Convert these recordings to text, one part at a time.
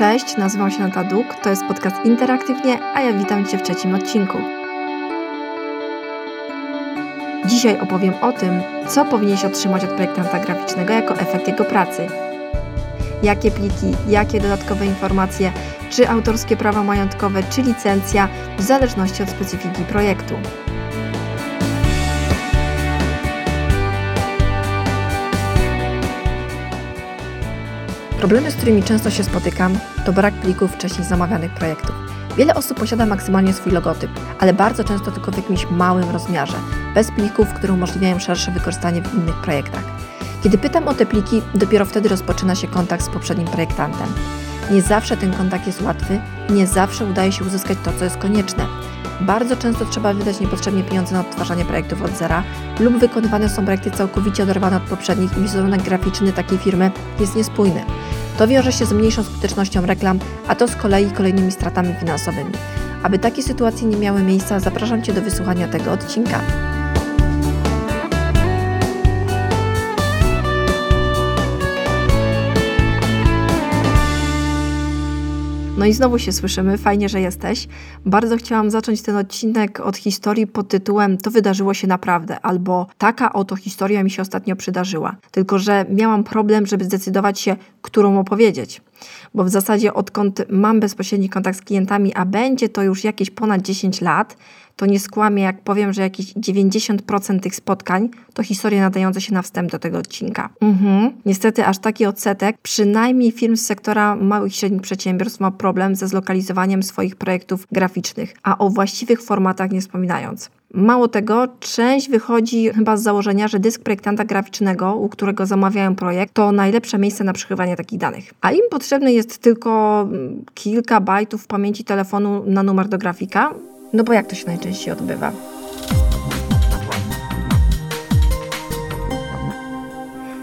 Cześć, nazywam się Nata Duk, to jest podcast Interaktywnie, a ja witam Cię w trzecim odcinku. Dzisiaj opowiem o tym, co powinieneś otrzymać od projektanta graficznego jako efekt jego pracy. Jakie pliki, jakie dodatkowe informacje, czy autorskie prawa majątkowe, czy licencja, w zależności od specyfiki projektu. Problemy, z którymi często się spotykam, to brak plików wcześniej zamawianych projektów. Wiele osób posiada maksymalnie swój logotyp, ale bardzo często tylko w jakimś małym rozmiarze, bez plików, które umożliwiają szersze wykorzystanie w innych projektach. Kiedy pytam o te pliki, dopiero wtedy rozpoczyna się kontakt z poprzednim projektantem. Nie zawsze ten kontakt jest łatwy, nie zawsze udaje się uzyskać to, co jest konieczne. Bardzo często trzeba wydać niepotrzebnie pieniądze na odtwarzanie projektów od zera lub wykonywane są projekty całkowicie oderwane od poprzednich i wizerunek graficzny takiej firmy jest niespójny. To wiąże się z mniejszą skutecznością reklam, a to z kolei kolejnymi stratami finansowymi. Aby takie sytuacje nie miały miejsca, zapraszam Cię do wysłuchania tego odcinka. No i znowu się słyszymy, fajnie, że jesteś. Bardzo chciałam zacząć ten odcinek od historii pod tytułem To wydarzyło się naprawdę, albo taka oto historia mi się ostatnio przydarzyła. Tylko, że miałam problem, żeby zdecydować się, którą opowiedzieć. Bo w zasadzie odkąd mam bezpośredni kontakt z klientami, a będzie to już jakieś ponad 10 lat, to nie skłamię, jak powiem, że jakieś 90% tych spotkań to historie nadające się na wstęp do tego odcinka. Mhm. Niestety aż taki odsetek, przynajmniej firm z sektora małych i średnich przedsiębiorstw ma problem ze zlokalizowaniem swoich projektów graficznych, a o właściwych formatach nie wspominając. Mało tego, część wychodzi chyba z założenia, że dysk projektanta graficznego, u którego zamawiają projekt, to najlepsze miejsce na przechowywanie takich danych. A im potrzebne jest tylko kilka bajtów pamięci telefonu na numer do grafika, no bo jak to się najczęściej odbywa?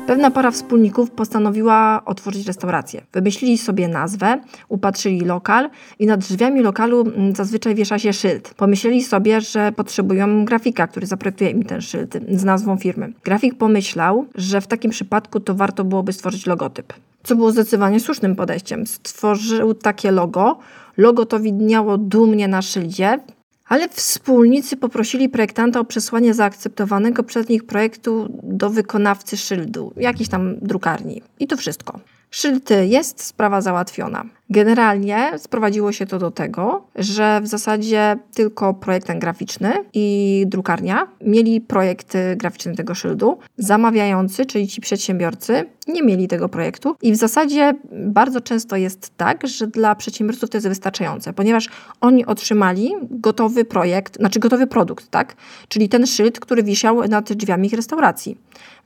Pewna para wspólników postanowiła otworzyć restaurację. Wymyślili sobie nazwę, upatrzyli lokal i nad drzwiami lokalu mm, zazwyczaj wiesza się szyld. Pomyśleli sobie, że potrzebują grafika, który zaprojektuje im ten szyld z nazwą firmy. Grafik pomyślał, że w takim przypadku to warto byłoby stworzyć logotyp. Co było zdecydowanie słusznym podejściem. Stworzył takie logo. Logo to widniało dumnie na szyldzie, ale wspólnicy poprosili projektanta o przesłanie zaakceptowanego przez nich projektu do wykonawcy szyldu, jakiejś tam drukarni. I to wszystko. Szyld jest, sprawa załatwiona. Generalnie sprowadziło się to do tego, że w zasadzie tylko projektant graficzny i drukarnia mieli projekt graficzny tego szyldu. Zamawiający, czyli ci przedsiębiorcy, nie mieli tego projektu i w zasadzie bardzo często jest tak, że dla przedsiębiorców to jest wystarczające, ponieważ oni otrzymali gotowy projekt, znaczy gotowy produkt, tak? Czyli ten szyld, który wisiał nad drzwiami ich restauracji.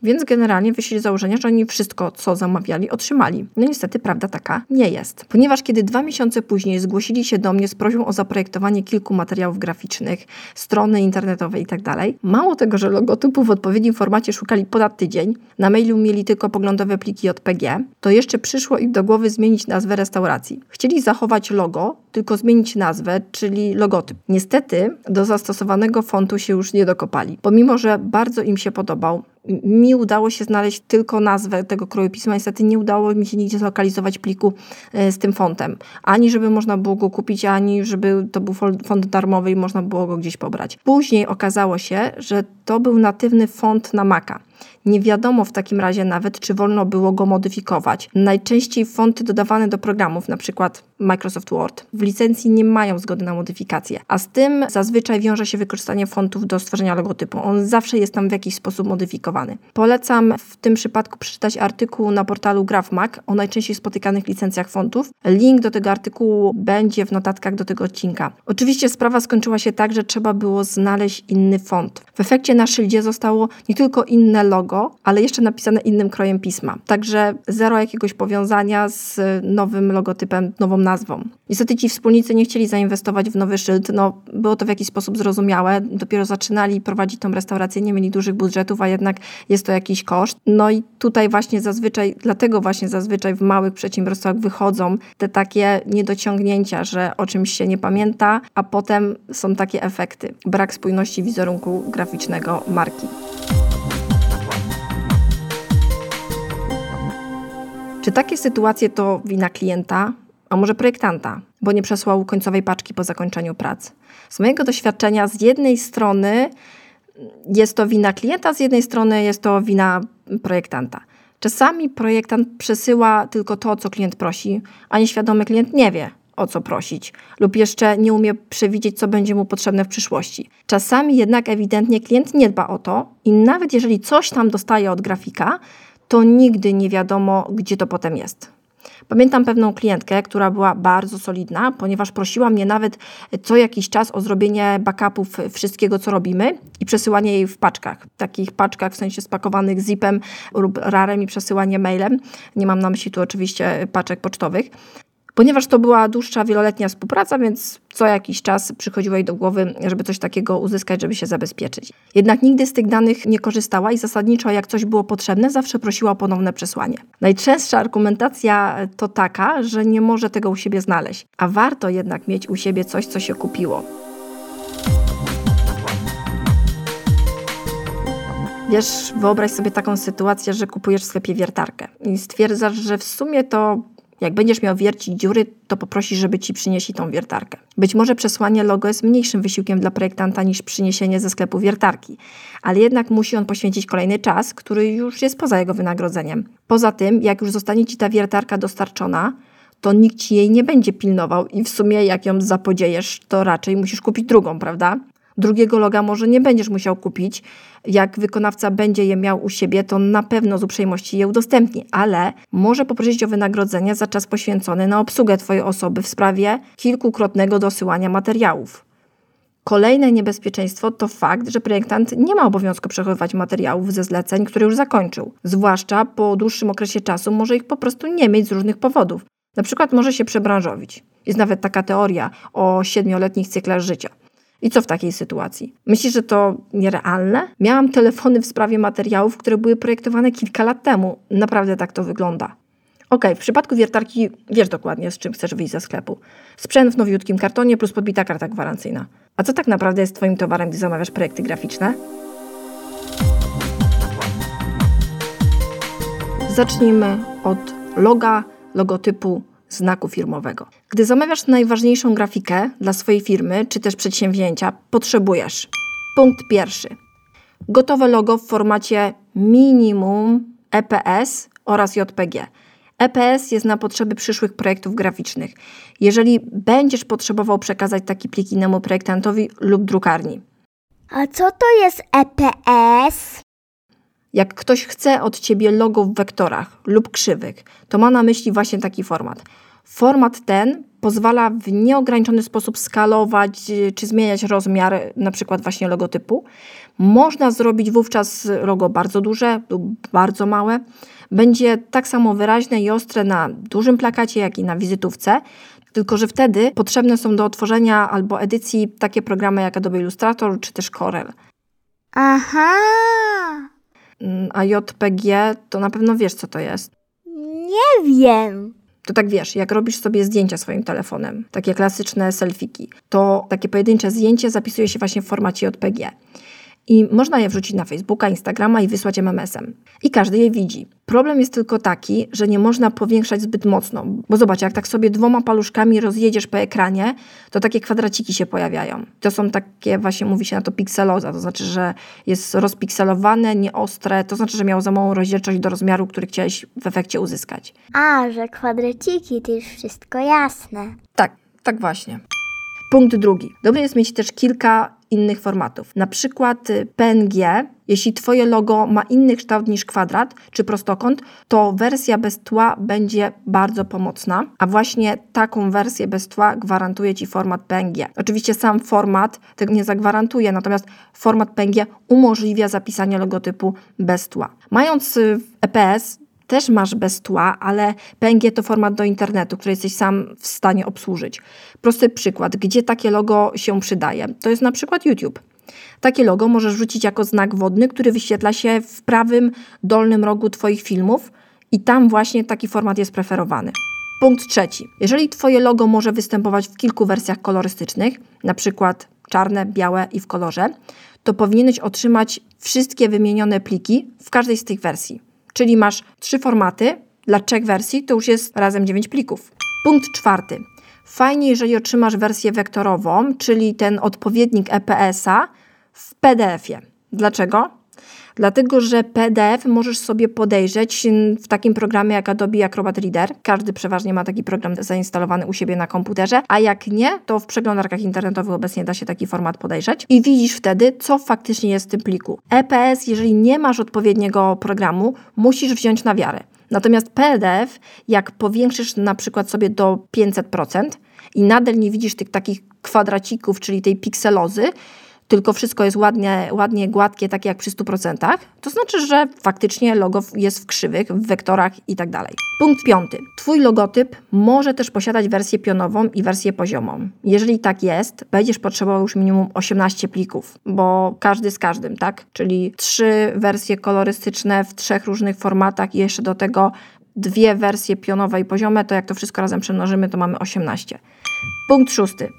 Więc generalnie wyszli z założenia, że oni wszystko, co zamawiali, otrzymali. No niestety prawda taka nie jest. Ponieważ kiedy dwa miesiące później zgłosili się do mnie z prośbą o zaprojektowanie kilku materiałów graficznych, strony internetowe itd., tak mało tego, że logotypów w odpowiednim formacie szukali ponad tydzień, na mailu mieli tylko poglądowe pliki JPG, to jeszcze przyszło im do głowy zmienić nazwę restauracji. Chcieli zachować logo, tylko zmienić nazwę, czyli logotyp. Niestety do zastosowanego fontu się już nie dokopali. Pomimo, że bardzo im się podobał, mi udało się znaleźć tylko nazwę tego kroju pisma. Niestety nie udało mi się nigdzie zlokalizować pliku e, z tym fontem. Ani żeby można było go kupić, ani żeby to był font darmowy i można było go gdzieś pobrać. Później okazało się, że to był natywny font na Maca. Nie wiadomo w takim razie nawet, czy wolno było go modyfikować. Najczęściej fonty dodawane do programów, np. Microsoft Word, w licencji nie mają zgody na modyfikację, a z tym zazwyczaj wiąże się wykorzystanie fontów do stworzenia logotypu. On zawsze jest tam w jakiś sposób modyfikowany. Polecam w tym przypadku przeczytać artykuł na portalu GraphMac o najczęściej spotykanych licencjach fontów. Link do tego artykułu będzie w notatkach do tego odcinka. Oczywiście sprawa skończyła się tak, że trzeba było znaleźć inny font. W efekcie na szyldzie zostało nie tylko inne logo, ale jeszcze napisane innym krojem pisma. Także zero jakiegoś powiązania z nowym logotypem, nową nazwą. Niestety ci wspólnicy nie chcieli zainwestować w nowy szyld. No, było to w jakiś sposób zrozumiałe. Dopiero zaczynali prowadzić tą restaurację, nie mieli dużych budżetów, a jednak jest to jakiś koszt. No i tutaj właśnie zazwyczaj, dlatego właśnie zazwyczaj w małych przedsiębiorstwach wychodzą te takie niedociągnięcia, że o czymś się nie pamięta, a potem są takie efekty. Brak spójności wizerunku graficznego marki. Czy takie sytuacje to wina klienta? a może projektanta, bo nie przesłał końcowej paczki po zakończeniu prac. Z mojego doświadczenia, z jednej strony jest to wina klienta, z jednej strony jest to wina projektanta. Czasami projektant przesyła tylko to, co klient prosi, a nieświadomy klient nie wie, o co prosić, lub jeszcze nie umie przewidzieć, co będzie mu potrzebne w przyszłości. Czasami jednak ewidentnie klient nie dba o to i nawet jeżeli coś tam dostaje od grafika, to nigdy nie wiadomo, gdzie to potem jest. Pamiętam pewną klientkę, która była bardzo solidna, ponieważ prosiła mnie nawet co jakiś czas o zrobienie backupów wszystkiego, co robimy i przesyłanie jej w paczkach. Takich paczkach w sensie spakowanych zipem lub rarem i przesyłanie mailem. Nie mam na myśli tu oczywiście paczek pocztowych. Ponieważ to była dłuższa, wieloletnia współpraca, więc co jakiś czas przychodziło jej do głowy, żeby coś takiego uzyskać, żeby się zabezpieczyć. Jednak nigdy z tych danych nie korzystała i zasadniczo, jak coś było potrzebne, zawsze prosiła o ponowne przesłanie. Najczęstsza argumentacja to taka, że nie może tego u siebie znaleźć, a warto jednak mieć u siebie coś, co się kupiło. Wiesz, wyobraź sobie taką sytuację, że kupujesz w sklepie wiertarkę i stwierdzasz, że w sumie to jak będziesz miał wiercić dziury, to poprosisz, żeby ci przynieśli tą wiertarkę. Być może przesłanie logo jest mniejszym wysiłkiem dla projektanta niż przyniesienie ze sklepu wiertarki, ale jednak musi on poświęcić kolejny czas, który już jest poza jego wynagrodzeniem. Poza tym, jak już zostanie ci ta wiertarka dostarczona, to nikt ci jej nie będzie pilnował i w sumie jak ją zapodziejesz, to raczej musisz kupić drugą, prawda? Drugiego loga może nie będziesz musiał kupić. Jak wykonawca będzie je miał u siebie, to na pewno z uprzejmości je udostępni, ale może poprosić o wynagrodzenie za czas poświęcony na obsługę Twojej osoby w sprawie kilkukrotnego dosyłania materiałów. Kolejne niebezpieczeństwo to fakt, że projektant nie ma obowiązku przechowywać materiałów ze zleceń, które już zakończył. Zwłaszcza po dłuższym okresie czasu może ich po prostu nie mieć z różnych powodów. Na przykład może się przebranżowić. Jest nawet taka teoria o siedmioletnich cyklach życia. I co w takiej sytuacji? Myślisz, że to nierealne? Miałam telefony w sprawie materiałów, które były projektowane kilka lat temu. Naprawdę tak to wygląda. Ok, w przypadku wiertarki wiesz dokładnie, z czym chcesz wyjść ze sklepu. Sprzęt w nowiutkim kartonie plus podbita karta gwarancyjna. A co tak naprawdę jest Twoim towarem, gdy zamawiasz projekty graficzne? Zacznijmy od loga, logotypu, znaku firmowego. Gdy zamawiasz najważniejszą grafikę dla swojej firmy czy też przedsięwzięcia, potrzebujesz punkt pierwszy. Gotowe logo w formacie minimum EPS oraz JPG. EPS jest na potrzeby przyszłych projektów graficznych. Jeżeli będziesz potrzebował przekazać taki plik innemu projektantowi lub drukarni. A co to jest EPS? Jak ktoś chce od ciebie logo w wektorach lub krzywych, to ma na myśli właśnie taki format. Format ten pozwala w nieograniczony sposób skalować y, czy zmieniać rozmiar na przykład właśnie logotypu. Można zrobić wówczas logo bardzo duże lub bardzo małe. Będzie tak samo wyraźne i ostre na dużym plakacie, jak i na wizytówce, tylko że wtedy potrzebne są do otworzenia albo edycji takie programy jak Adobe Illustrator czy też Corel. Aha! Mm, a JPG to na pewno wiesz, co to jest. Nie wiem. To tak wiesz, jak robisz sobie zdjęcia swoim telefonem, takie klasyczne selfiki, to takie pojedyncze zdjęcie zapisuje się właśnie w formacie JPG i można je wrzucić na Facebooka, Instagrama i wysłać MMS-em. I każdy je widzi. Problem jest tylko taki, że nie można powiększać zbyt mocno, bo zobacz, jak tak sobie dwoma paluszkami rozjedziesz po ekranie, to takie kwadraciki się pojawiają. To są takie, właśnie mówi się na to pikseloza, to znaczy, że jest rozpikselowane, nieostre, to znaczy, że miał za małą rozdzielczość do rozmiaru, który chciałeś w efekcie uzyskać. A, że kwadraciki, to już wszystko jasne. Tak, tak właśnie. Punkt drugi. Dobrze jest mieć też kilka innych formatów. Na przykład y, PNG, jeśli Twoje logo ma inny kształt niż kwadrat czy prostokąt, to wersja bez tła będzie bardzo pomocna, a właśnie taką wersję bez tła gwarantuje Ci format PNG. Oczywiście sam format tego nie zagwarantuje, natomiast format PNG umożliwia zapisanie logotypu bez tła. Mając y, EPS, też masz bez tła, ale PNG to format do internetu, który jesteś sam w stanie obsłużyć. Prosty przykład, gdzie takie logo się przydaje. To jest na przykład YouTube. Takie logo możesz wrzucić jako znak wodny, który wyświetla się w prawym dolnym rogu Twoich filmów i tam właśnie taki format jest preferowany. Punkt trzeci. Jeżeli Twoje logo może występować w kilku wersjach kolorystycznych, na przykład czarne, białe i w kolorze, to powinieneś otrzymać wszystkie wymienione pliki w każdej z tych wersji. Czyli masz trzy formaty, dla trzech wersji to już jest razem dziewięć plików. Punkt czwarty. Fajnie, jeżeli otrzymasz wersję wektorową, czyli ten odpowiednik EPS-a w PDF-ie. Dlaczego? Dlatego, że PDF możesz sobie podejrzeć w takim programie jak Adobe Acrobat Reader. Każdy przeważnie ma taki program zainstalowany u siebie na komputerze, a jak nie, to w przeglądarkach internetowych obecnie da się taki format podejrzeć i widzisz wtedy, co faktycznie jest w tym pliku. EPS, jeżeli nie masz odpowiedniego programu, musisz wziąć na wiarę. Natomiast PDF, jak powiększysz na przykład sobie do 500% i nadal nie widzisz tych takich kwadracików, czyli tej pikselozy, tylko wszystko jest ładnie, ładnie gładkie, takie jak przy 100%, to znaczy, że faktycznie logo jest w krzywych, w wektorach i tak dalej. Punkt piąty. Twój logotyp może też posiadać wersję pionową i wersję poziomą. Jeżeli tak jest, będziesz potrzebował już minimum 18 plików, bo każdy z każdym, tak? Czyli trzy wersje kolorystyczne w trzech różnych formatach i jeszcze do tego dwie wersje pionowe i poziome, to jak to wszystko razem przemnożymy, to mamy 18. Punkt szósty.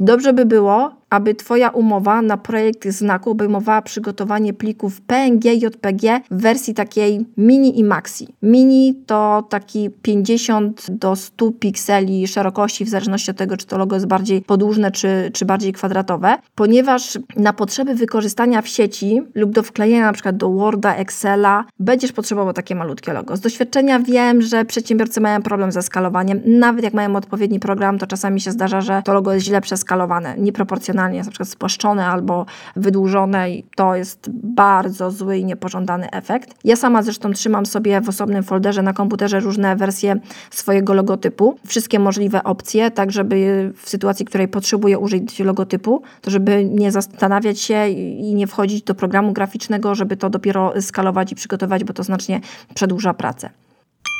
Dobrze by było, aby Twoja umowa na projekt znaku obejmowała przygotowanie plików PNG i JPG w wersji takiej mini i maxi. Mini to taki 50 do 100 pikseli szerokości, w zależności od tego, czy to logo jest bardziej podłużne, czy, czy bardziej kwadratowe, ponieważ na potrzeby wykorzystania w sieci lub do wklejenia przykład do Worda, Excela, będziesz potrzebował takie malutkie logo. Z doświadczenia wiem, że przedsiębiorcy mają problem ze skalowaniem. Nawet jak mają odpowiedni program, to czasami się zdarza, że to logo jest źle przeskalowane, nieproporcjonalnie na przykład spłaszczone albo wydłużone i to jest bardzo zły i niepożądany efekt. Ja sama zresztą trzymam sobie w osobnym folderze na komputerze różne wersje swojego logotypu, wszystkie możliwe opcje, tak żeby w sytuacji, w której potrzebuję użyć logotypu, to żeby nie zastanawiać się i nie wchodzić do programu graficznego, żeby to dopiero skalować i przygotować, bo to znacznie przedłuża pracę.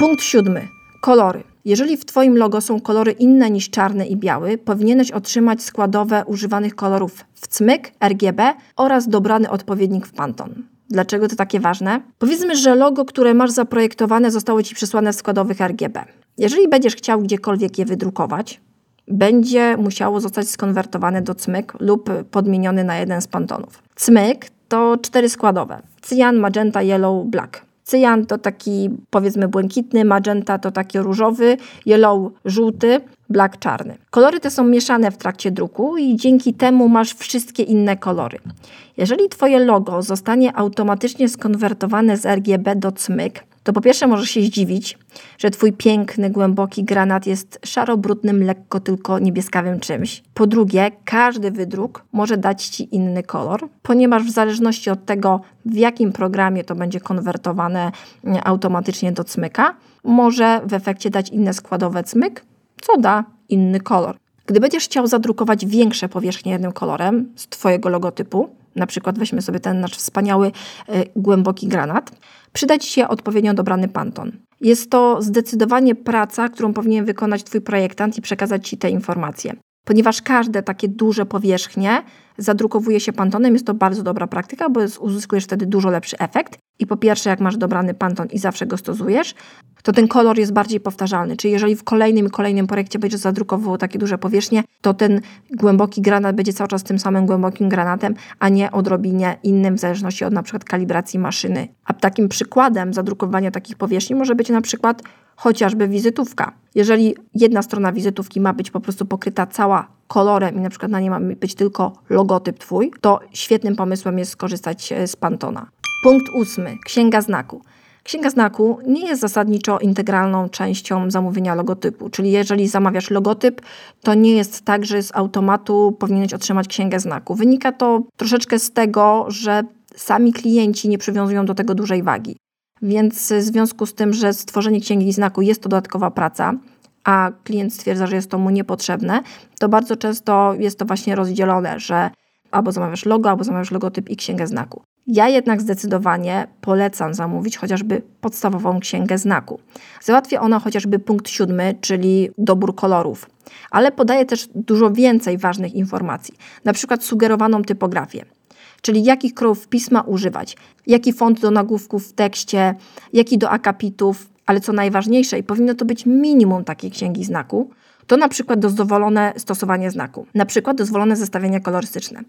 Punkt siódmy. Kolory. Jeżeli w Twoim logo są kolory inne niż czarny i biały, powinieneś otrzymać składowe używanych kolorów w cmyk, RGB oraz dobrany odpowiednik w Pantone. Dlaczego to takie ważne? Powiedzmy, że logo, które masz zaprojektowane, zostało Ci przysłane w składowych RGB. Jeżeli będziesz chciał gdziekolwiek je wydrukować, będzie musiało zostać skonwertowane do cmyk lub podmieniony na jeden z pantonów. Cmyk to cztery składowe: cyjan, magenta, yellow, black. Cyjan to taki powiedzmy błękitny, magenta to taki różowy, yellow żółty, black czarny. Kolory te są mieszane w trakcie druku i dzięki temu masz wszystkie inne kolory. Jeżeli Twoje logo zostanie automatycznie skonwertowane z RGB do cmyk, to po pierwsze możesz się zdziwić, że twój piękny, głęboki granat jest szaro-brudnym, lekko tylko niebieskawym czymś. Po drugie, każdy wydruk może dać ci inny kolor, ponieważ w zależności od tego, w jakim programie to będzie konwertowane mm, automatycznie do cmyka, może w efekcie dać inne składowe cmyk, co da inny kolor. Gdy będziesz chciał zadrukować większe powierzchnie jednym kolorem z Twojego logotypu, na przykład weźmy sobie ten nasz wspaniały, y, głęboki granat, przyda Ci się odpowiednio dobrany panton. Jest to zdecydowanie praca, którą powinien wykonać Twój projektant i przekazać Ci te informacje. Ponieważ każde takie duże powierzchnie zadrukowuje się pantonem, jest to bardzo dobra praktyka, bo uzyskujesz wtedy dużo lepszy efekt. I po pierwsze, jak masz dobrany panton i zawsze go stosujesz, to ten kolor jest bardziej powtarzalny. Czyli jeżeli w kolejnym i kolejnym projekcie będziesz zadrukował takie duże powierzchnie, to ten głęboki granat będzie cały czas tym samym głębokim granatem, a nie odrobinie innym w zależności od na przykład kalibracji maszyny. A takim przykładem zadrukowania takich powierzchni może być na przykład chociażby wizytówka. Jeżeli jedna strona wizytówki ma być po prostu pokryta cała kolorem i na przykład na niej ma być tylko logotyp Twój, to świetnym pomysłem jest skorzystać e, z Pantona. Punkt ósmy. Księga znaku. Księga znaku nie jest zasadniczo integralną częścią zamówienia logotypu, czyli jeżeli zamawiasz logotyp, to nie jest tak, że z automatu powinieneś otrzymać księgę znaku. Wynika to troszeczkę z tego, że sami klienci nie przywiązują do tego dużej wagi. Więc w związku z tym, że stworzenie księgi znaku jest to dodatkowa praca, a klient stwierdza, że jest to mu niepotrzebne, to bardzo często jest to właśnie rozdzielone, że albo zamawiasz logo, albo zamawiasz logotyp i księgę znaku. Ja jednak zdecydowanie polecam zamówić chociażby podstawową księgę znaku. Załatwia ona chociażby punkt siódmy, czyli dobór kolorów, ale podaje też dużo więcej ważnych informacji, na przykład sugerowaną typografię czyli jakich kolorów pisma używać, jaki font do nagłówków w tekście, jaki do akapitów, ale co najważniejsze, i powinno to być minimum takiej księgi znaku, to na przykład dozwolone stosowanie znaku, na przykład dozwolone zestawienia kolorystyczne.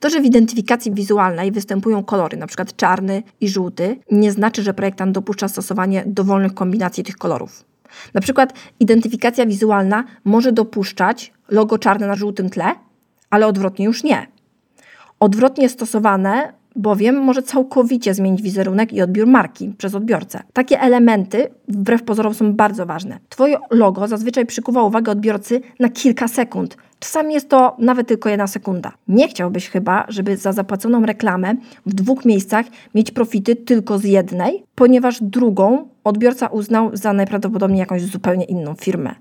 To, że w identyfikacji wizualnej występują kolory, np. czarny i żółty, nie znaczy, że projektant dopuszcza stosowanie dowolnych kombinacji tych kolorów. Na przykład identyfikacja wizualna może dopuszczać logo czarne na żółtym tle, ale odwrotnie już nie. Odwrotnie stosowane bowiem może całkowicie zmienić wizerunek i odbiór marki przez odbiorcę. Takie elementy, wbrew pozorom, są bardzo ważne. Twoje logo zazwyczaj przykuwa uwagę odbiorcy na kilka sekund. Czasami jest to nawet tylko jedna sekunda. Nie chciałbyś chyba, żeby za zapłaconą reklamę w dwóch miejscach mieć profity tylko z jednej, ponieważ drugą odbiorca uznał za najprawdopodobniej jakąś zupełnie inną firmę.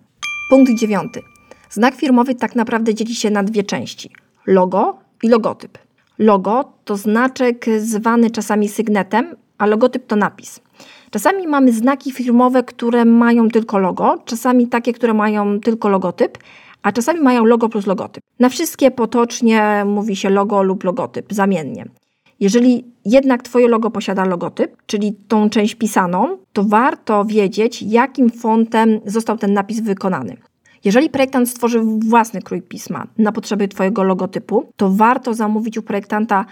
Punkt dziewiąty. Znak firmowy tak naprawdę dzieli się na dwie części: logo i logotyp. Logo to znaczek zwany czasami sygnetem, a logotyp to napis. Czasami mamy znaki firmowe, które mają tylko logo, czasami takie, które mają tylko logotyp, a czasami mają logo plus logotyp. Na wszystkie potocznie mówi się logo lub logotyp zamiennie. Jeżeli jednak Twoje logo posiada logotyp, czyli tą część pisaną, to warto wiedzieć, jakim fontem został ten napis wykonany. Jeżeli projektant stworzy własny krój pisma na potrzeby Twojego logotypu, to warto zamówić u projektanta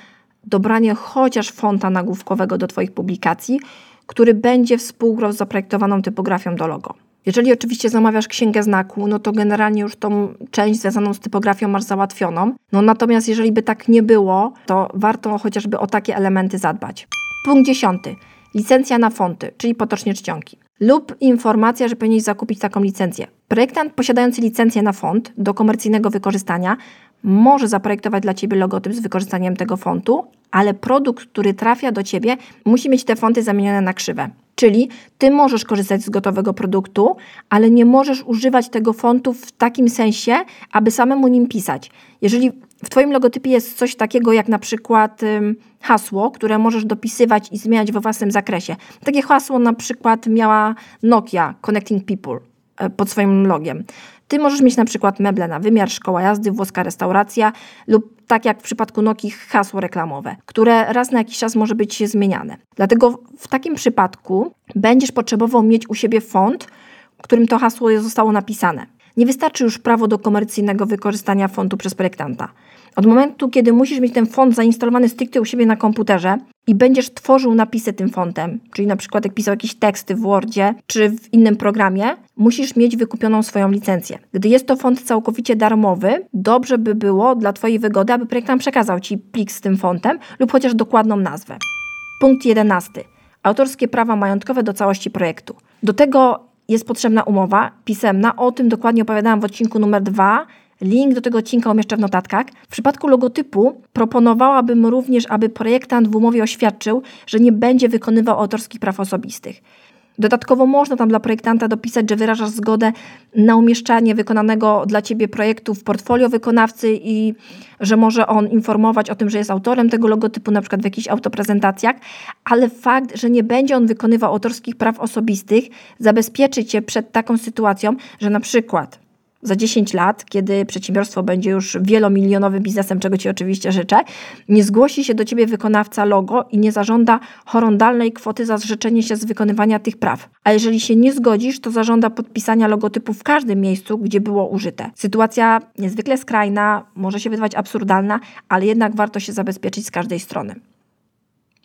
dobranie chociaż fonta nagłówkowego do Twoich publikacji, który będzie współgrał z zaprojektowaną typografią do logo. Jeżeli oczywiście zamawiasz księgę znaku, no to generalnie już tą część związaną z typografią masz załatwioną. No natomiast jeżeli by tak nie było, to warto chociażby o takie elementy zadbać. Punkt dziesiąty. Licencja na fonty, czyli potocznie czcionki. Lub informacja, że powinieneś zakupić taką licencję. Projektant posiadający licencję na font do komercyjnego wykorzystania może zaprojektować dla Ciebie logotyp z wykorzystaniem tego fontu, ale produkt, który trafia do Ciebie, musi mieć te fonty zamienione na krzywe. Czyli Ty możesz korzystać z gotowego produktu, ale nie możesz używać tego fontu w takim sensie, aby samemu nim pisać. Jeżeli w Twoim logotypie jest coś takiego jak na przykład hasło, które możesz dopisywać i zmieniać we własnym zakresie. Takie hasło na przykład miała Nokia Connecting People e, pod swoim logiem. Ty możesz mieć na przykład meble na wymiar, szkoła jazdy, włoska restauracja lub tak jak w przypadku Nokii hasło reklamowe, które raz na jakiś czas może być zmieniane. Dlatego w takim przypadku będziesz potrzebował mieć u siebie font, którym to hasło zostało napisane. Nie wystarczy już prawo do komercyjnego wykorzystania fontu przez projektanta. Od momentu, kiedy musisz mieć ten font zainstalowany stricte u siebie na komputerze i będziesz tworzył napisy tym fontem, czyli na przykład jak pisał jakieś teksty w Wordzie czy w innym programie, musisz mieć wykupioną swoją licencję. Gdy jest to font całkowicie darmowy, dobrze by było dla Twojej wygody, aby projektant przekazał Ci plik z tym fontem lub chociaż dokładną nazwę. Punkt 11. Autorskie prawa majątkowe do całości projektu. Do tego jest potrzebna umowa pisemna. O tym dokładnie opowiadałam w odcinku numer 2 Link do tego odcinka umieszczę w notatkach. W przypadku logotypu proponowałabym również, aby projektant w umowie oświadczył, że nie będzie wykonywał autorskich praw osobistych. Dodatkowo można tam dla projektanta dopisać, że wyrażasz zgodę na umieszczanie wykonanego dla Ciebie projektu w portfolio wykonawcy i że może on informować o tym, że jest autorem tego logotypu, na przykład w jakichś autoprezentacjach, ale fakt, że nie będzie on wykonywał autorskich praw osobistych, zabezpieczy Cię przed taką sytuacją, że na przykład za 10 lat, kiedy przedsiębiorstwo będzie już wielomilionowym biznesem, czego Ci oczywiście życzę, nie zgłosi się do Ciebie wykonawca logo i nie zażąda horrendalnej kwoty za zrzeczenie się z wykonywania tych praw. A jeżeli się nie zgodzisz, to zażąda podpisania logotypu w każdym miejscu, gdzie było użyte. Sytuacja niezwykle skrajna, może się wydawać absurdalna, ale jednak warto się zabezpieczyć z każdej strony.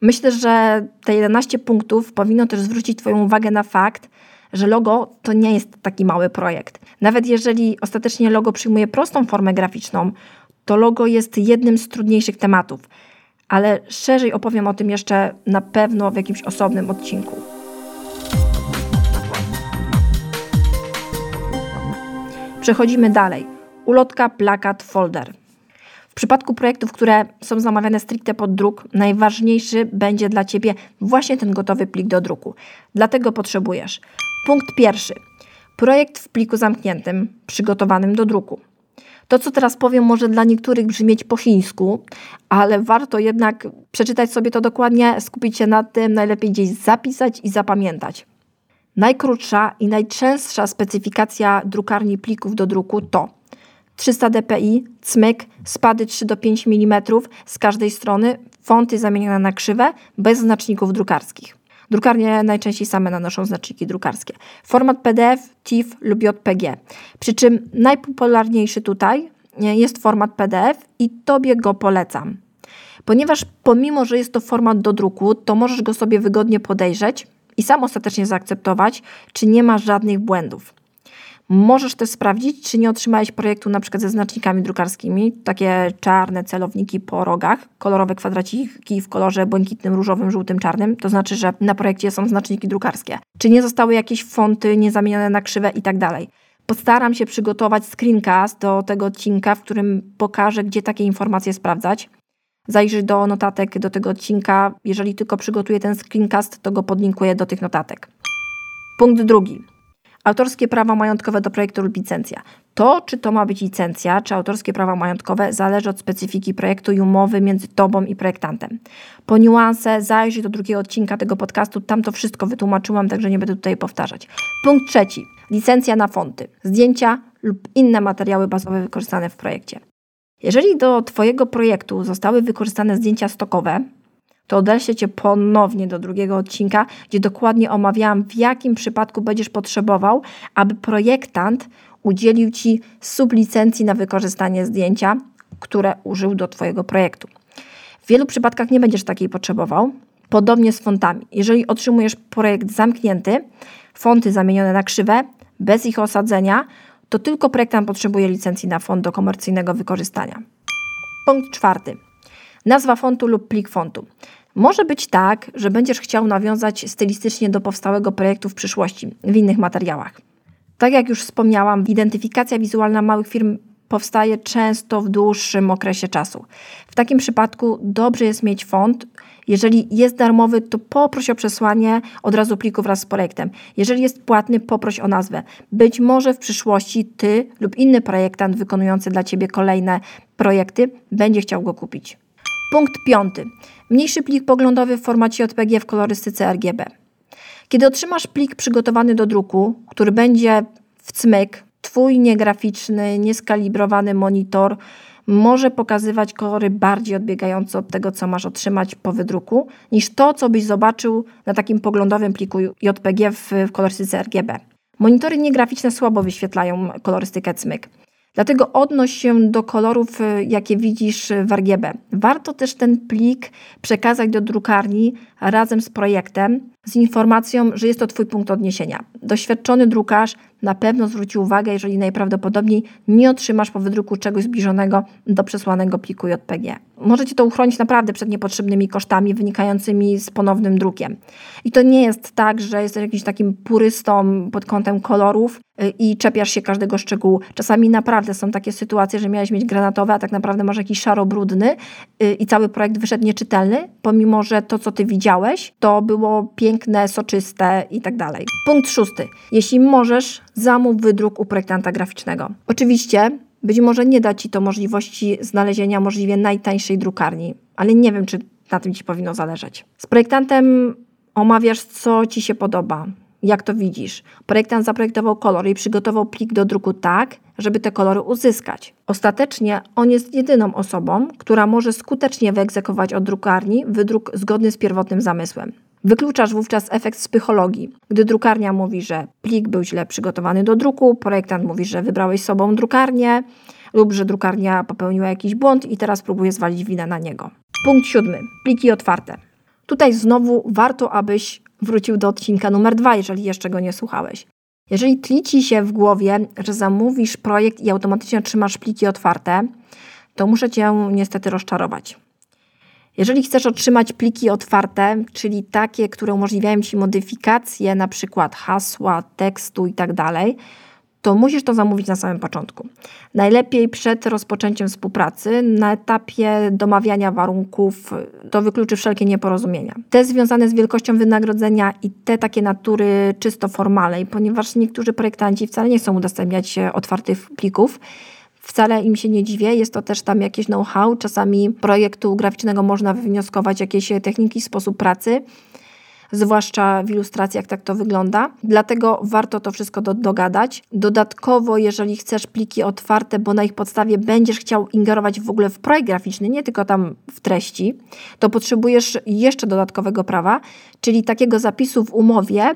Myślę, że te 11 punktów powinno też zwrócić Twoją uwagę na fakt, że logo to nie jest taki mały projekt. Nawet jeżeli ostatecznie logo przyjmuje prostą formę graficzną, to logo jest jednym z trudniejszych tematów. Ale szerzej opowiem o tym jeszcze na pewno w jakimś osobnym odcinku. Przechodzimy dalej. Ulotka, plakat, folder. W przypadku projektów, które są zamawiane stricte pod druk, najważniejszy będzie dla Ciebie właśnie ten gotowy plik do druku. Dlatego potrzebujesz Punkt pierwszy. Projekt w pliku zamkniętym, przygotowanym do druku. To, co teraz powiem, może dla niektórych brzmieć po chińsku, ale warto jednak przeczytać sobie to dokładnie, skupić się na tym, najlepiej gdzieś zapisać i zapamiętać. Najkrótsza i najczęstsza specyfikacja drukarni plików do druku to 300 dpi, cmyk, spady 3 do 5 mm z każdej strony, fonty zamienione na krzywe, bez znaczników drukarskich. Drukarnie najczęściej same nanoszą znaczniki drukarskie. Format PDF, TIFF lub JPG. Przy czym najpopularniejszy tutaj jest format PDF i Tobie go polecam. Ponieważ pomimo, że jest to format do druku, to możesz go sobie wygodnie podejrzeć i sam ostatecznie zaakceptować, czy nie masz żadnych błędów. Możesz też sprawdzić, czy nie otrzymałeś projektu na przykład ze znacznikami drukarskimi, takie czarne celowniki po rogach, kolorowe kwadraciki w kolorze błękitnym, różowym, żółtym, czarnym. To znaczy, że na projekcie są znaczniki drukarskie. Czy nie zostały jakieś fonty niezamienione na krzywe i tak dalej. Postaram się przygotować screencast do tego odcinka, w którym pokażę, gdzie takie informacje sprawdzać. Zajrzyj do notatek do tego odcinka. Jeżeli tylko przygotuję ten screencast, to go podlinkuję do tych notatek. Punkt drugi. Autorskie prawa majątkowe do projektu lub licencja. To, czy to ma być licencja, czy autorskie prawa majątkowe, zależy od specyfiki projektu i umowy między tobą i projektantem. Po niuanse zajrzyj do drugiego odcinka tego podcastu, tam to wszystko wytłumaczyłam, także nie będę tutaj powtarzać. Punkt trzeci. Licencja na fonty, zdjęcia lub inne materiały bazowe wykorzystane w projekcie. Jeżeli do Twojego projektu zostały wykorzystane zdjęcia stokowe, to odeślę Cię ponownie do drugiego odcinka, gdzie dokładnie omawiałam, w jakim przypadku będziesz potrzebował, aby projektant udzielił Ci sublicencji na wykorzystanie zdjęcia, które użył do Twojego projektu. W wielu przypadkach nie będziesz takiej potrzebował. Podobnie z fontami. Jeżeli otrzymujesz projekt zamknięty, fonty zamienione na krzywe, bez ich osadzenia, to tylko projektant potrzebuje licencji na font do komercyjnego wykorzystania. Punkt czwarty. Nazwa fontu lub plik fontu. Może być tak, że będziesz chciał nawiązać stylistycznie do powstałego projektu w przyszłości, w innych materiałach. Tak jak już wspomniałam, identyfikacja wizualna małych firm powstaje często w dłuższym okresie czasu. W takim przypadku dobrze jest mieć font. Jeżeli jest darmowy, to poproś o przesłanie od razu pliku wraz z projektem. Jeżeli jest płatny, poproś o nazwę. Być może w przyszłości ty lub inny projektant wykonujący dla ciebie kolejne projekty będzie chciał go kupić. Punkt piąty. Mniejszy plik poglądowy w formacie JPG w kolorystyce RGB. Kiedy otrzymasz plik przygotowany do druku, który będzie w cmyk, Twój niegraficzny, nieskalibrowany monitor może pokazywać kolory bardziej odbiegające od tego, co masz otrzymać po wydruku, niż to, co byś zobaczył na takim poglądowym pliku JPG w, w kolorystyce RGB. Monitory niegraficzne słabo wyświetlają kolorystykę cmyk. Dlatego odnoś się do kolorów, y, jakie widzisz w RGB. Warto też ten plik przekazać do drukarni razem z projektem, z informacją, że jest to Twój punkt odniesienia. Doświadczony drukarz na pewno zwróci uwagę, jeżeli najprawdopodobniej nie otrzymasz po wydruku czegoś zbliżonego do przesłanego pliku JPG. Możecie to uchronić naprawdę przed niepotrzebnymi kosztami wynikającymi z ponownym drukiem. I to nie jest tak, że jesteś jakimś takim purystą pod kątem kolorów y, i czepiasz się każdego szczegółu. Czasami naprawdę są takie sytuacje, że miałeś mieć granatowe, a tak naprawdę masz jakiś szaro-brudny y, i cały projekt wyszedł nieczytelny, pomimo że to, co ty widziałeś, to było piękne, soczyste i tak. Punkt szósty. Jeśli możesz, zamów wydruk u projektanta graficznego. Oczywiście być może nie da Ci to możliwości znalezienia możliwie najtańszej drukarni, ale nie wiem, czy na tym Ci powinno zależeć. Z projektantem omawiasz, co Ci się podoba, jak to widzisz. Projektant zaprojektował kolor i przygotował plik do druku tak, żeby te kolory uzyskać. Ostatecznie on jest jedyną osobą, która może skutecznie wyegzekwować od drukarni wydruk zgodny z pierwotnym zamysłem. Wykluczasz wówczas efekt psychologii. Gdy drukarnia mówi, że plik był źle przygotowany do druku, projektant mówi, że wybrałeś sobą drukarnię lub że drukarnia popełniła jakiś błąd i teraz próbuje zwalić winę na niego. Punkt siódmy. Pliki otwarte. Tutaj znowu warto, abyś wrócił do odcinka numer dwa, jeżeli jeszcze go nie słuchałeś. Jeżeli tli ci się w głowie, że zamówisz projekt i automatycznie otrzymasz pliki otwarte, to muszę cię niestety rozczarować. Jeżeli chcesz otrzymać pliki otwarte, czyli takie, które umożliwiają Ci modyfikację na przykład hasła, tekstu itd., tak to musisz to zamówić na samym początku. Najlepiej przed rozpoczęciem współpracy, na etapie domawiania warunków, to wykluczy wszelkie nieporozumienia. Te związane z wielkością wynagrodzenia i te takie natury czysto formalnej, ponieważ niektórzy projektanci wcale nie chcą udostępniać otwartych plików, Wcale im się nie dziwię, jest to też tam jakieś know-how. Czasami projektu graficznego można wywnioskować jakieś techniki, sposób pracy, zwłaszcza w ilustracjach tak to wygląda. Dlatego warto to wszystko do, dogadać. Dodatkowo, jeżeli chcesz pliki otwarte, bo na ich podstawie będziesz chciał ingerować w ogóle w projekt graficzny, nie tylko tam w treści, to potrzebujesz jeszcze dodatkowego prawa, czyli takiego zapisu w umowie,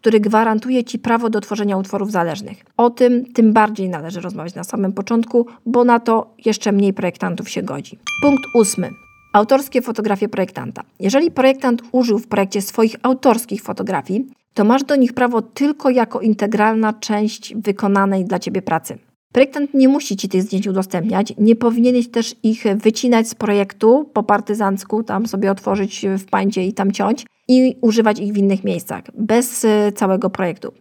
który gwarantuje Ci prawo do tworzenia utworów zależnych. O tym tym bardziej należy rozmawiać na samym początku, bo na to jeszcze mniej projektantów się godzi. Punkt ósmy. Autorskie fotografie projektanta. Jeżeli projektant użył w projekcie swoich autorskich fotografii, to masz do nich prawo tylko jako integralna część wykonanej dla Ciebie pracy. Projektant nie musi Ci tych zdjęć udostępniać, nie powinieneś też ich wycinać z projektu po partyzancku, tam sobie otworzyć w pańcie i tam ciąć i używać ich w innych miejscach, bez e, całego projektu.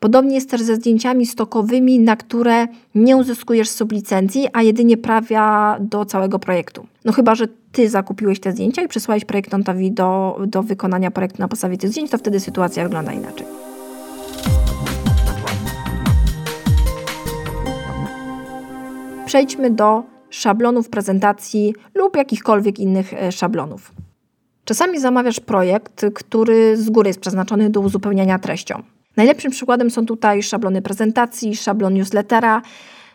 Podobnie jest też ze zdjęciami stokowymi, na które nie uzyskujesz sublicencji, a jedynie prawa do całego projektu. No chyba, że ty zakupiłeś te zdjęcia i przysłałeś projektantowi do, do wykonania projektu na podstawie tych zdjęć, to wtedy sytuacja wygląda inaczej. Przejdźmy do szablonów prezentacji lub jakichkolwiek innych e, szablonów. Czasami zamawiasz projekt, który z góry jest przeznaczony do uzupełniania treścią. Najlepszym przykładem są tutaj szablony prezentacji, szablon newslettera.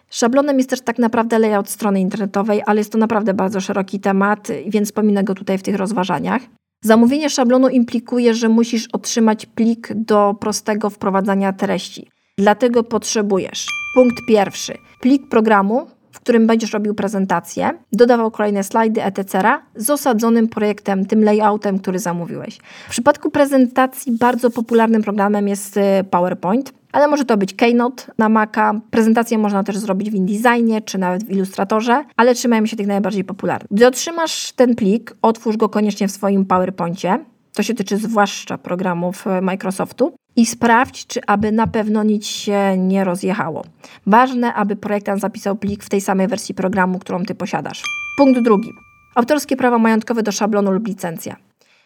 Szablonem jest też tak naprawdę layout strony internetowej, ale jest to naprawdę bardzo szeroki temat, więc pominę go tutaj w tych rozważaniach. Zamówienie szablonu implikuje, że musisz otrzymać plik do prostego wprowadzania treści. Dlatego potrzebujesz punkt pierwszy plik programu, w którym będziesz robił prezentację, dodawał kolejne slajdy, etc., z osadzonym projektem, tym layoutem, który zamówiłeś. W przypadku prezentacji bardzo popularnym programem jest y, PowerPoint. Ale może to być Keynote na Maca. Prezentację można też zrobić w InDesignie czy nawet w Illustratorze, ale trzymajmy się tych najbardziej popularnych. Gdy otrzymasz ten plik, otwórz go koniecznie w swoim PowerPoincie. To się tyczy zwłaszcza programów y, Microsoftu i sprawdź, czy aby na pewno nic się nie rozjechało. Ważne, aby projektant zapisał plik w tej samej wersji programu, którą Ty posiadasz. Punkt drugi. Autorskie prawa majątkowe do szablonu lub licencja.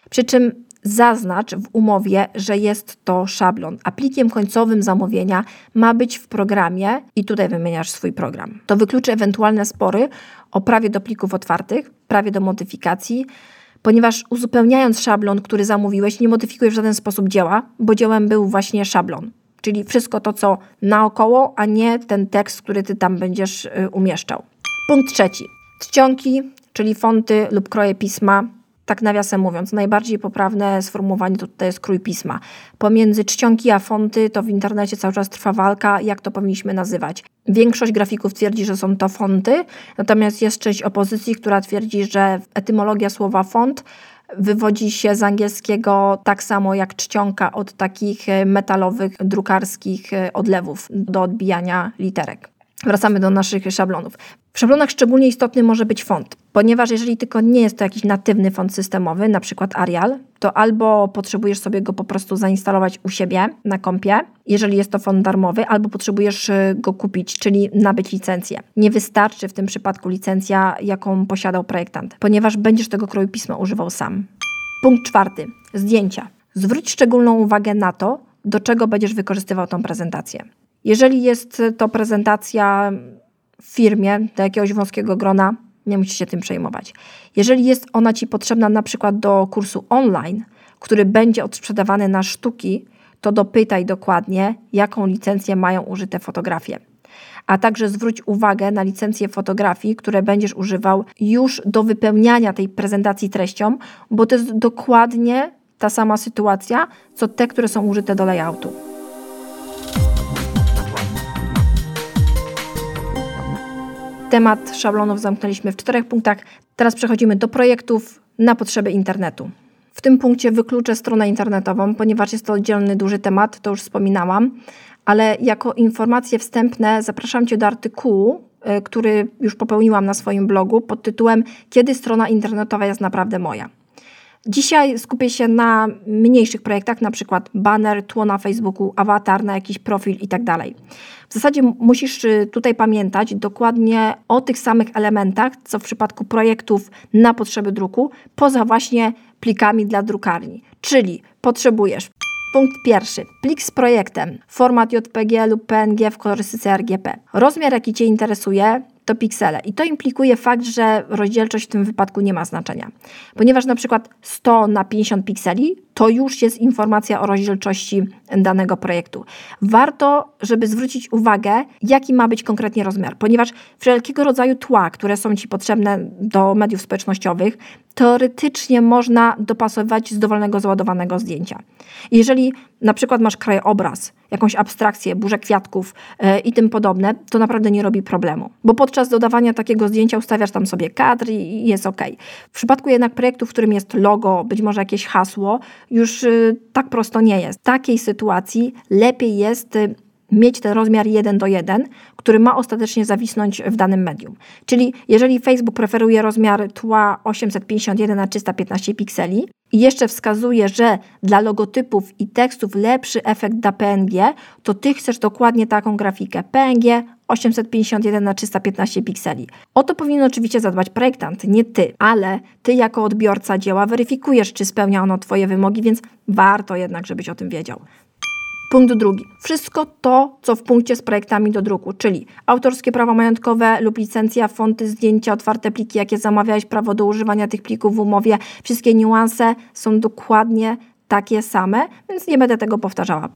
Przy czym zaznacz w umowie, że jest to szablon, a plikiem końcowym zamówienia ma być w programie i tutaj wymieniasz swój program. To wykluczy ewentualne spory o prawie do plików otwartych, prawie do modyfikacji, ponieważ uzupełniając szablon, który zamówiłeś, nie modyfikujesz w żaden sposób dzieła, bo dziełem był właśnie szablon. Czyli wszystko to, co naokoło, a nie ten tekst, który ty tam będziesz y, umieszczał. Punkt trzeci. Czcionki, czyli fonty lub kroje pisma tak nawiasem mówiąc, najbardziej poprawne sformułowanie to tutaj jest krój pisma. Pomiędzy czcionki a fonty to w internecie cały czas trwa walka, jak to powinniśmy nazywać. Większość grafików twierdzi, że są to fonty, natomiast jest część opozycji, która twierdzi, że etymologia słowa font wywodzi się z angielskiego tak samo jak czcionka od takich metalowych, drukarskich odlewów do odbijania literek. Wracamy do naszych szablonów. W szablonach szczególnie istotny może być font, ponieważ jeżeli tylko nie jest to jakiś natywny font systemowy, na przykład Arial, to albo potrzebujesz sobie go po prostu zainstalować u siebie na kompie, jeżeli jest to font darmowy, albo potrzebujesz y, go kupić, czyli nabyć licencję. Nie wystarczy w tym przypadku licencja, jaką posiadał projektant, ponieważ będziesz tego kroju pisma używał sam. Punkt czwarty. Zdjęcia. Zwróć szczególną uwagę na to, do czego będziesz wykorzystywał tą prezentację. Jeżeli jest to prezentacja w firmie do jakiegoś wąskiego grona, nie musisz się tym przejmować. Jeżeli jest ona Ci potrzebna na przykład do kursu online, który będzie odsprzedawany na sztuki, to dopytaj dokładnie, jaką licencję mają użyte fotografie. A także zwróć uwagę na licencje fotografii, które będziesz używał już do wypełniania tej prezentacji treścią, bo to jest dokładnie ta sama sytuacja, co te, które są użyte do layoutu. Temat szablonów zamknęliśmy w czterech punktach. Teraz przechodzimy do projektów na potrzeby internetu. W tym punkcie wykluczę stronę internetową, ponieważ jest to oddzielny duży temat, to już wspominałam, ale jako informacje wstępne zapraszam Cię do artykułu, y, który już popełniłam na swoim blogu pod tytułem Kiedy strona internetowa jest naprawdę moja. Dzisiaj skupię się na mniejszych projektach, na przykład banner, tło na Facebooku, awatar na jakiś profil itd. Tak w zasadzie musisz y, tutaj pamiętać dokładnie o tych samych elementach, co w przypadku projektów na potrzeby druku, poza właśnie plikami dla drukarni. Czyli potrzebujesz Punkt pierwszy. Plik z projektem. Format JPG lub PNG w kolorystyce RGB. Rozmiar, jaki Cię interesuje, to piksele. I to implikuje fakt, że rozdzielczość w tym wypadku nie ma znaczenia. Ponieważ na przykład 100 na 50 pikseli to już jest informacja o rozdzielczości danego projektu. Warto, żeby zwrócić uwagę, jaki ma być konkretnie rozmiar, ponieważ wszelkiego rodzaju tła, które są Ci potrzebne do mediów społecznościowych, teoretycznie można dopasować z dowolnego załadowanego zdjęcia. Jeżeli na przykład masz krajobraz, jakąś abstrakcję, burzę kwiatków yy, i tym podobne, to naprawdę nie robi problemu, bo podczas dodawania takiego zdjęcia ustawiasz tam sobie kadr i jest ok. W przypadku jednak projektu, w którym jest logo, być może jakieś hasło, już yy, tak prosto nie jest. W takiej sytuacji lepiej jest yy, mieć ten rozmiar 1 do 1, który ma ostatecznie zawisnąć w danym medium. Czyli jeżeli Facebook preferuje rozmiar tła 851 na 315 pikseli i jeszcze wskazuje, że dla logotypów i tekstów lepszy efekt da PNG, to ty chcesz dokładnie taką grafikę PNG 851 na 315 pikseli. O to powinien oczywiście zadbać projektant, nie ty, ale ty jako odbiorca dzieła weryfikujesz, czy spełnia ono twoje wymogi, więc warto jednak, żebyś o tym wiedział. Punkt drugi. Wszystko to, co w punkcie z projektami do druku, czyli autorskie prawa majątkowe lub licencja, fonty, zdjęcia, otwarte pliki, jakie zamawiałeś, prawo do używania tych plików w umowie, wszystkie niuanse są dokładnie takie same, więc nie będę tego powtarzała.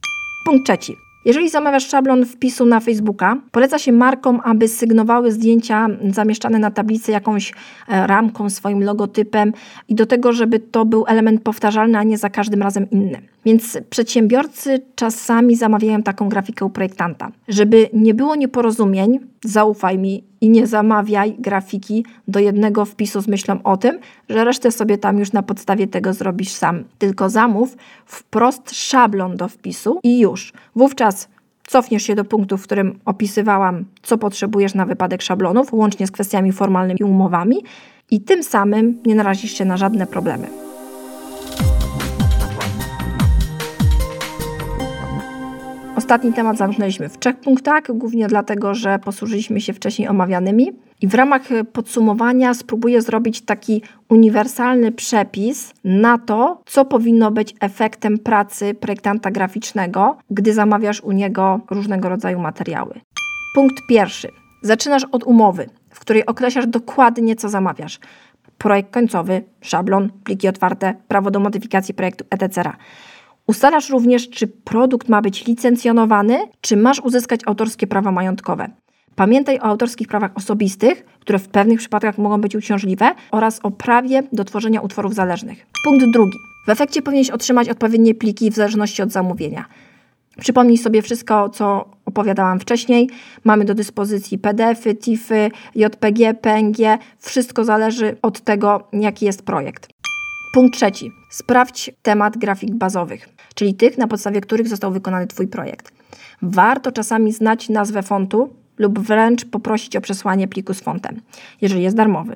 Punkt trzeci. Jeżeli zamawiasz szablon wpisu na Facebooka, poleca się markom, aby sygnowały zdjęcia zamieszczane na tablicy jakąś e, ramką, swoim logotypem i do tego, żeby to był element powtarzalny, a nie za każdym razem inny. Więc przedsiębiorcy czasami zamawiają taką grafikę u projektanta. Żeby nie było nieporozumień, zaufaj mi i nie zamawiaj grafiki do jednego wpisu z myślą o tym, że resztę sobie tam już na podstawie tego zrobisz sam. Tylko zamów wprost szablon do wpisu i już. Wówczas cofniesz się do punktu, w którym opisywałam, co potrzebujesz na wypadek szablonów, łącznie z kwestiami formalnymi i umowami, i tym samym nie narazisz się na żadne problemy. Ostatni temat zamknęliśmy w trzech punktach, głównie dlatego, że posłużyliśmy się wcześniej omawianymi. I w ramach podsumowania spróbuję zrobić taki uniwersalny przepis na to, co powinno być efektem pracy projektanta graficznego, gdy zamawiasz u niego różnego rodzaju materiały. Punkt pierwszy. Zaczynasz od umowy, w której określasz dokładnie, co zamawiasz. Projekt końcowy, szablon, pliki otwarte, prawo do modyfikacji projektu, etc. Ustalasz również, czy produkt ma być licencjonowany, czy masz uzyskać autorskie prawa majątkowe. Pamiętaj o autorskich prawach osobistych, które w pewnych przypadkach mogą być uciążliwe, oraz o prawie do tworzenia utworów zależnych. Punkt drugi. W efekcie powinieneś otrzymać odpowiednie pliki w zależności od zamówienia. Przypomnij sobie wszystko, co opowiadałam wcześniej. Mamy do dyspozycji PDFy, TIFy, JPG, PNG. Wszystko zależy od tego, jaki jest projekt. Punkt trzeci. Sprawdź temat grafik bazowych, czyli tych, na podstawie których został wykonany Twój projekt. Warto czasami znać nazwę fontu lub wręcz poprosić o przesłanie pliku z fontem, jeżeli jest darmowy.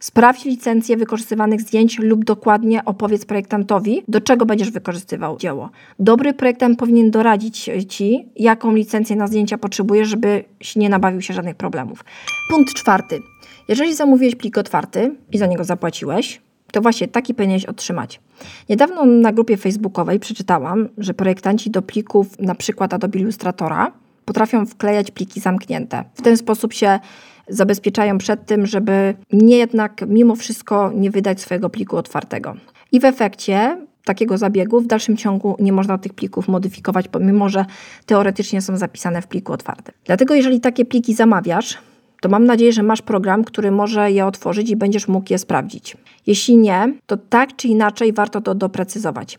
Sprawdź licencję wykorzystywanych zdjęć lub dokładnie opowiedz projektantowi, do czego będziesz wykorzystywał dzieło. Dobry projektant powinien doradzić Ci, jaką licencję na zdjęcia potrzebujesz, żebyś nie nabawił się żadnych problemów. Punkt czwarty. Jeżeli zamówiłeś plik otwarty i za niego zapłaciłeś, to właśnie taki powinieneś otrzymać. Niedawno na grupie facebookowej przeczytałam, że projektanci do plików na przykład Adobe Illustratora potrafią wklejać pliki zamknięte. W ten sposób się zabezpieczają przed tym, żeby nie jednak mimo wszystko nie wydać swojego pliku otwartego. I w efekcie takiego zabiegu w dalszym ciągu nie można tych plików modyfikować, pomimo że teoretycznie są zapisane w pliku otwartym. Dlatego jeżeli takie pliki zamawiasz, to mam nadzieję, że masz program, który może je otworzyć i będziesz mógł je sprawdzić. Jeśli nie, to tak czy inaczej warto to doprecyzować.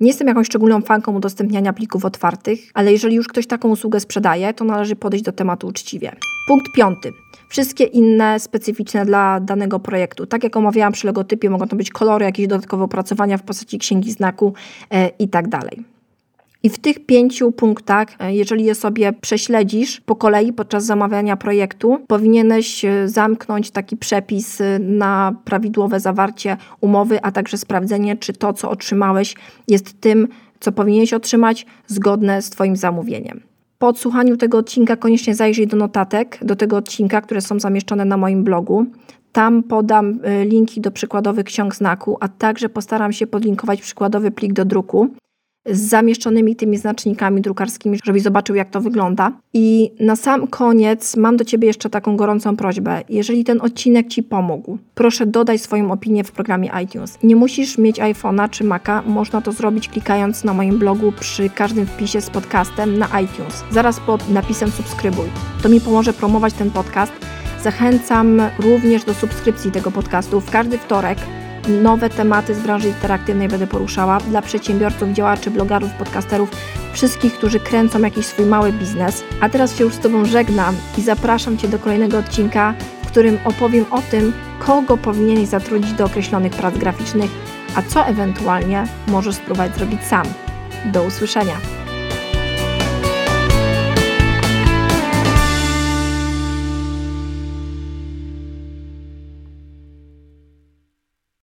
Nie jestem jakąś szczególną fanką udostępniania plików otwartych, ale jeżeli już ktoś taką usługę sprzedaje, to należy podejść do tematu uczciwie. Punkt piąty. Wszystkie inne specyficzne dla danego projektu. Tak jak omawiałam przy logotypie, mogą to być kolory, jakieś dodatkowe opracowania w postaci księgi znaku e, i tak dalej. I w tych pięciu punktach, e, jeżeli je sobie prześledzisz po kolei podczas zamawiania projektu, powinieneś e, zamknąć taki przepis e, na prawidłowe zawarcie umowy, a także sprawdzenie, czy to, co otrzymałeś, jest tym, co powinieneś otrzymać, zgodne z Twoim zamówieniem. Po odsłuchaniu tego odcinka koniecznie zajrzyj do notatek, do tego odcinka, które są zamieszczone na moim blogu. Tam podam linki do przykładowych ksiąg znaku, a także postaram się podlinkować przykładowy plik do druku z zamieszczonymi tymi znacznikami drukarskimi, żebyś zobaczył, jak to wygląda. I na sam koniec mam do Ciebie jeszcze taką gorącą prośbę. Jeżeli ten odcinek Ci pomógł, proszę dodaj swoją opinię w programie iTunes. Nie musisz mieć iPhone'a czy Maca, można to zrobić klikając na moim blogu przy każdym wpisie z podcastem na iTunes. Zaraz pod napisem subskrybuj. To mi pomoże promować ten podcast. Zachęcam również do subskrypcji tego podcastu. W każdy wtorek nowe tematy z branży interaktywnej będę poruszała dla przedsiębiorców, działaczy, blogerów, podcasterów, wszystkich, którzy kręcą jakiś swój mały biznes. A teraz się już z Tobą żegnam i zapraszam Cię do kolejnego odcinka, w którym opowiem o tym, kogo powinieneś zatrudnić do określonych prac graficznych, a co ewentualnie możesz spróbować zrobić sam. Do usłyszenia.